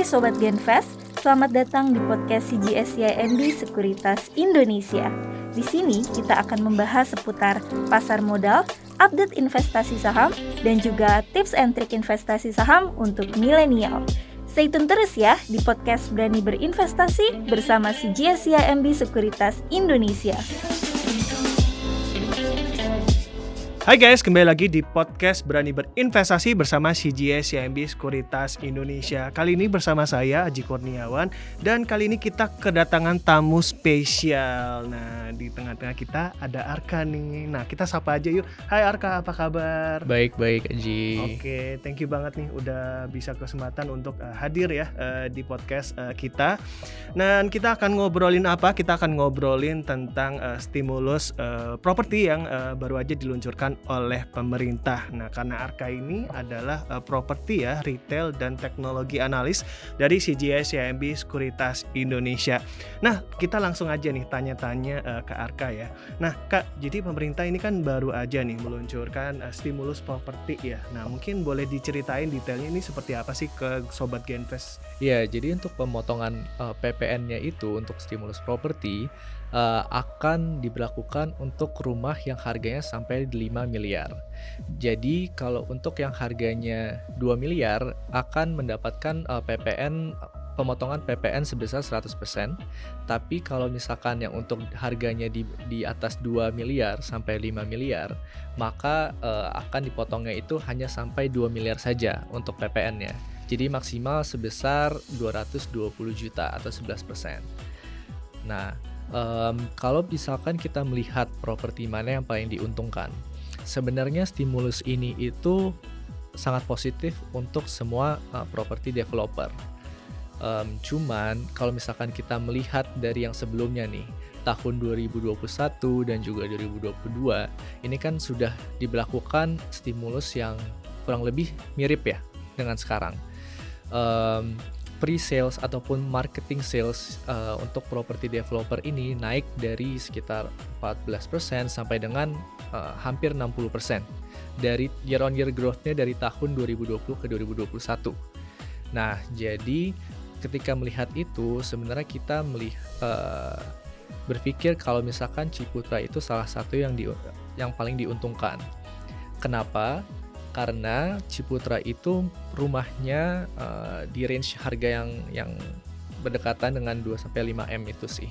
Hai Sobat Genfest, selamat datang di podcast CGSYMB Sekuritas Indonesia. Di sini kita akan membahas seputar pasar modal, update investasi saham, dan juga tips and trik investasi saham untuk milenial. Stay tune terus ya di podcast Berani Berinvestasi bersama CGSYMB Sekuritas Indonesia. Hai guys, kembali lagi di podcast Berani Berinvestasi bersama CGS CIMB Sekuritas Indonesia. Kali ini bersama saya Aji Kurniawan dan kali ini kita kedatangan tamu spesial. Nah, di tengah-tengah kita ada Arka nih. Nah, kita sapa aja yuk. Hai Arka, apa kabar? Baik, baik Aji. Oke, thank you banget nih udah bisa kesempatan untuk uh, hadir ya uh, di podcast uh, kita. Dan kita akan ngobrolin apa? Kita akan ngobrolin tentang uh, stimulus uh, properti yang uh, baru aja diluncurkan oleh pemerintah. Nah, karena Arka ini adalah uh, properti ya, retail dan teknologi analis dari CGS CIMB Sekuritas Indonesia. Nah, kita langsung aja nih tanya-tanya uh, ke Arka ya. Nah, Kak, jadi pemerintah ini kan baru aja nih meluncurkan uh, stimulus properti ya. Nah, mungkin boleh diceritain detailnya ini seperti apa sih ke sobat Genfest? Ya, jadi untuk pemotongan uh, PPN-nya itu untuk stimulus properti uh, akan diberlakukan untuk rumah yang harganya sampai 5 miliar. Jadi kalau untuk yang harganya 2 miliar akan mendapatkan uh, PPN pemotongan PPN sebesar 100%. Tapi kalau misalkan yang untuk harganya di di atas 2 miliar sampai 5 miliar, maka uh, akan dipotongnya itu hanya sampai 2 miliar saja untuk PPN-nya. Jadi maksimal sebesar 220 juta atau 11%. Nah, um, kalau misalkan kita melihat properti mana yang paling diuntungkan, sebenarnya stimulus ini itu sangat positif untuk semua uh, properti developer. Um, cuman kalau misalkan kita melihat dari yang sebelumnya nih, tahun 2021 dan juga 2022, ini kan sudah diberlakukan stimulus yang kurang lebih mirip ya dengan sekarang. Um, pre-sales ataupun marketing sales uh, untuk property developer ini naik dari sekitar 14% sampai dengan uh, hampir 60% dari year on year growth-nya dari tahun 2020 ke 2021. Nah, jadi ketika melihat itu sebenarnya kita melihat uh, berpikir kalau misalkan Ciputra itu salah satu yang di yang paling diuntungkan. Kenapa? Karena Ciputra itu rumahnya uh, di range harga yang yang berdekatan dengan 2 sampai 5 M itu sih.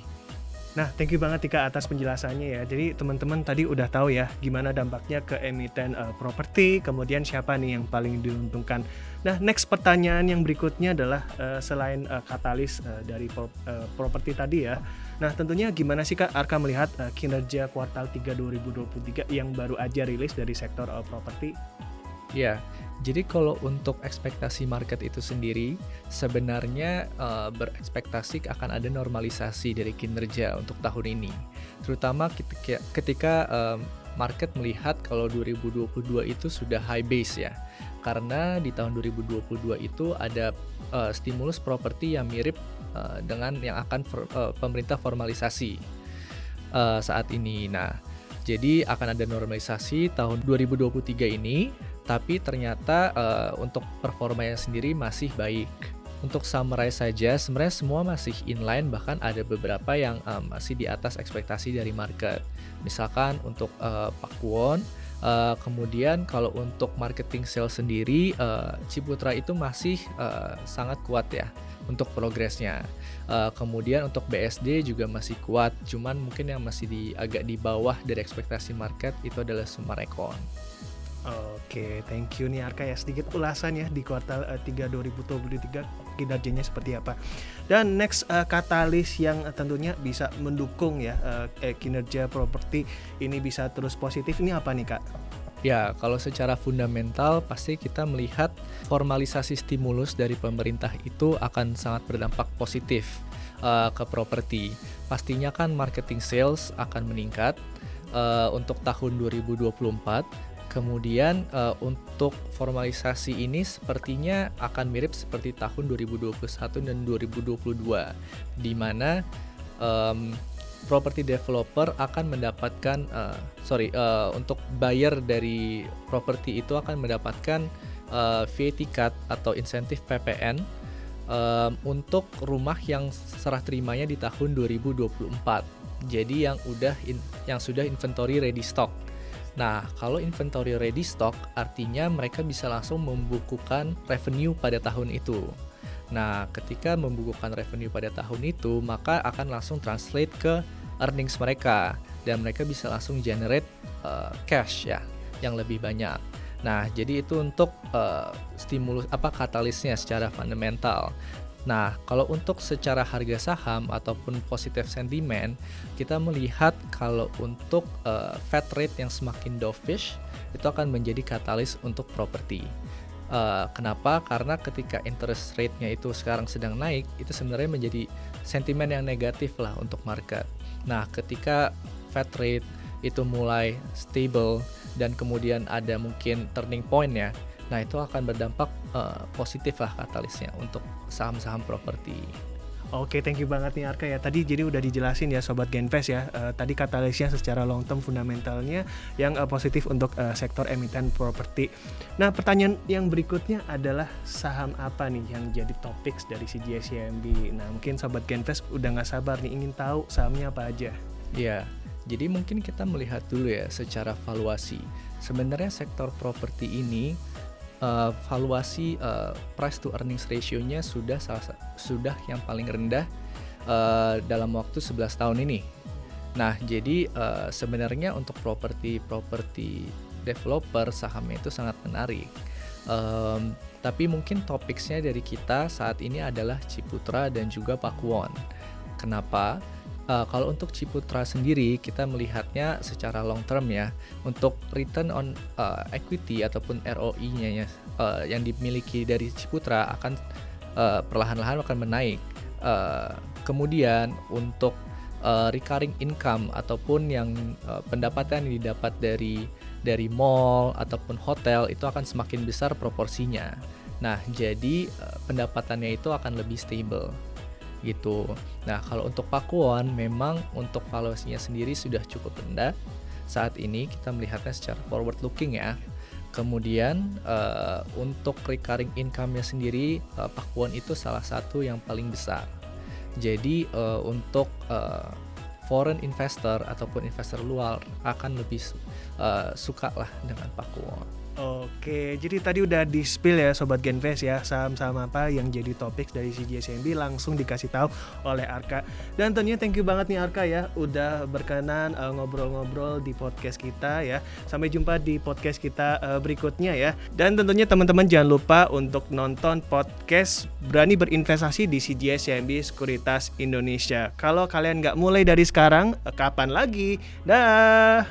Nah, thank you banget Tika atas penjelasannya ya. Jadi teman-teman tadi udah tahu ya gimana dampaknya ke emiten uh, properti, kemudian siapa nih yang paling diuntungkan. Nah, next pertanyaan yang berikutnya adalah uh, selain uh, katalis uh, dari pro, uh, properti tadi ya. Nah, tentunya gimana sih Kak Arka melihat uh, kinerja kuartal 3 2023 yang baru aja rilis dari sektor uh, properti? Ya, jadi kalau untuk ekspektasi market itu sendiri, sebenarnya uh, berekspektasi akan ada normalisasi dari kinerja untuk tahun ini. Terutama ketika, ketika uh, market melihat kalau 2022 itu sudah high base ya. Karena di tahun 2022 itu ada uh, stimulus properti yang mirip uh, dengan yang akan for, uh, pemerintah formalisasi uh, saat ini. Nah, jadi akan ada normalisasi tahun 2023 ini tapi ternyata uh, untuk performanya sendiri masih baik. Untuk summarize saja, sebenarnya semua masih inline bahkan ada beberapa yang um, masih di atas ekspektasi dari market. Misalkan untuk uh, Pakuwon, uh, kemudian kalau untuk marketing sales sendiri, uh, Ciputra itu masih uh, sangat kuat ya untuk progresnya. Uh, kemudian untuk BSD juga masih kuat, cuman mungkin yang masih di agak di bawah dari ekspektasi market itu adalah Sumarekon. Oke, thank you nih Arka ya sedikit ulasan ya di kuartal uh, 3 2023 kinerjanya seperti apa. Dan next uh, katalis yang uh, tentunya bisa mendukung ya uh, eh, kinerja properti ini bisa terus positif ini apa nih Kak? Ya, kalau secara fundamental pasti kita melihat formalisasi stimulus dari pemerintah itu akan sangat berdampak positif uh, ke properti. Pastinya kan marketing sales akan meningkat uh, untuk tahun 2024 Kemudian uh, untuk formalisasi ini sepertinya akan mirip seperti tahun 2021 dan 2022 di mana um, property developer akan mendapatkan uh, sorry uh, untuk buyer dari properti itu akan mendapatkan uh, VAT cut atau insentif PPN um, untuk rumah yang serah terimanya di tahun 2024. Jadi yang udah in, yang sudah inventory ready stock. Nah, kalau inventory ready stock artinya mereka bisa langsung membukukan revenue pada tahun itu. Nah, ketika membukukan revenue pada tahun itu, maka akan langsung translate ke earnings mereka dan mereka bisa langsung generate uh, cash ya yang lebih banyak. Nah, jadi itu untuk uh, stimulus apa katalisnya secara fundamental. Nah, kalau untuk secara harga saham ataupun positive sentiment, kita melihat kalau untuk uh, Fed rate yang semakin dovish itu akan menjadi katalis untuk properti. Uh, kenapa? Karena ketika interest rate-nya itu sekarang sedang naik, itu sebenarnya menjadi sentimen yang negatif lah untuk market. Nah, ketika Fed rate itu mulai stable dan kemudian ada mungkin turning point ya nah itu akan berdampak uh, positif lah katalisnya untuk saham-saham properti Oke, thank you banget nih Arka ya. Tadi jadi udah dijelasin ya sobat Genvest ya. Uh, tadi katalisnya secara long term fundamentalnya yang uh, positif untuk uh, sektor emiten properti. Nah, pertanyaan yang berikutnya adalah saham apa nih yang jadi topik dari CGSCMB. Nah, mungkin sobat Genvest udah nggak sabar nih ingin tahu sahamnya apa aja. Iya. Jadi mungkin kita melihat dulu ya secara valuasi. Sebenarnya sektor properti ini uh, valuasi uh, price to earnings ratio-nya sudah salah, sudah yang paling rendah uh, dalam waktu 11 tahun ini. Nah, jadi uh, sebenarnya untuk properti-properti developer sahamnya itu sangat menarik. Um, tapi mungkin topiknya dari kita saat ini adalah Ciputra dan juga Pakuwon. Kenapa? Uh, kalau untuk Ciputra sendiri kita melihatnya secara long term ya untuk return on uh, equity ataupun ROI-nya ya uh, yang dimiliki dari Ciputra akan uh, perlahan-lahan akan menaik. Uh, kemudian untuk uh, recurring income ataupun yang uh, pendapatan yang didapat dari dari mall ataupun hotel itu akan semakin besar proporsinya. Nah, jadi pendapatannya itu akan lebih stable gitu. Nah, kalau untuk Pakuan memang untuk valuasinya sendiri sudah cukup rendah. Saat ini kita melihatnya secara forward looking ya. Kemudian uh, untuk recurring income-nya sendiri uh, Pakuan itu salah satu yang paling besar. Jadi uh, untuk uh, foreign investor ataupun investor luar akan lebih uh, suka lah dengan Pakuan. Oke, jadi tadi udah di spill ya Sobat Genvest ya Saham-saham apa yang jadi topik dari CGSMB langsung dikasih tahu oleh Arka. Dan tentunya thank you banget nih Arka ya Udah berkenan uh, ngobrol-ngobrol di podcast kita ya. Sampai jumpa di podcast kita uh, berikutnya ya. Dan tentunya teman-teman jangan lupa untuk nonton podcast Berani Berinvestasi di CGSMB Sekuritas Indonesia. Kalau kalian nggak mulai dari sekarang, kapan lagi? Dah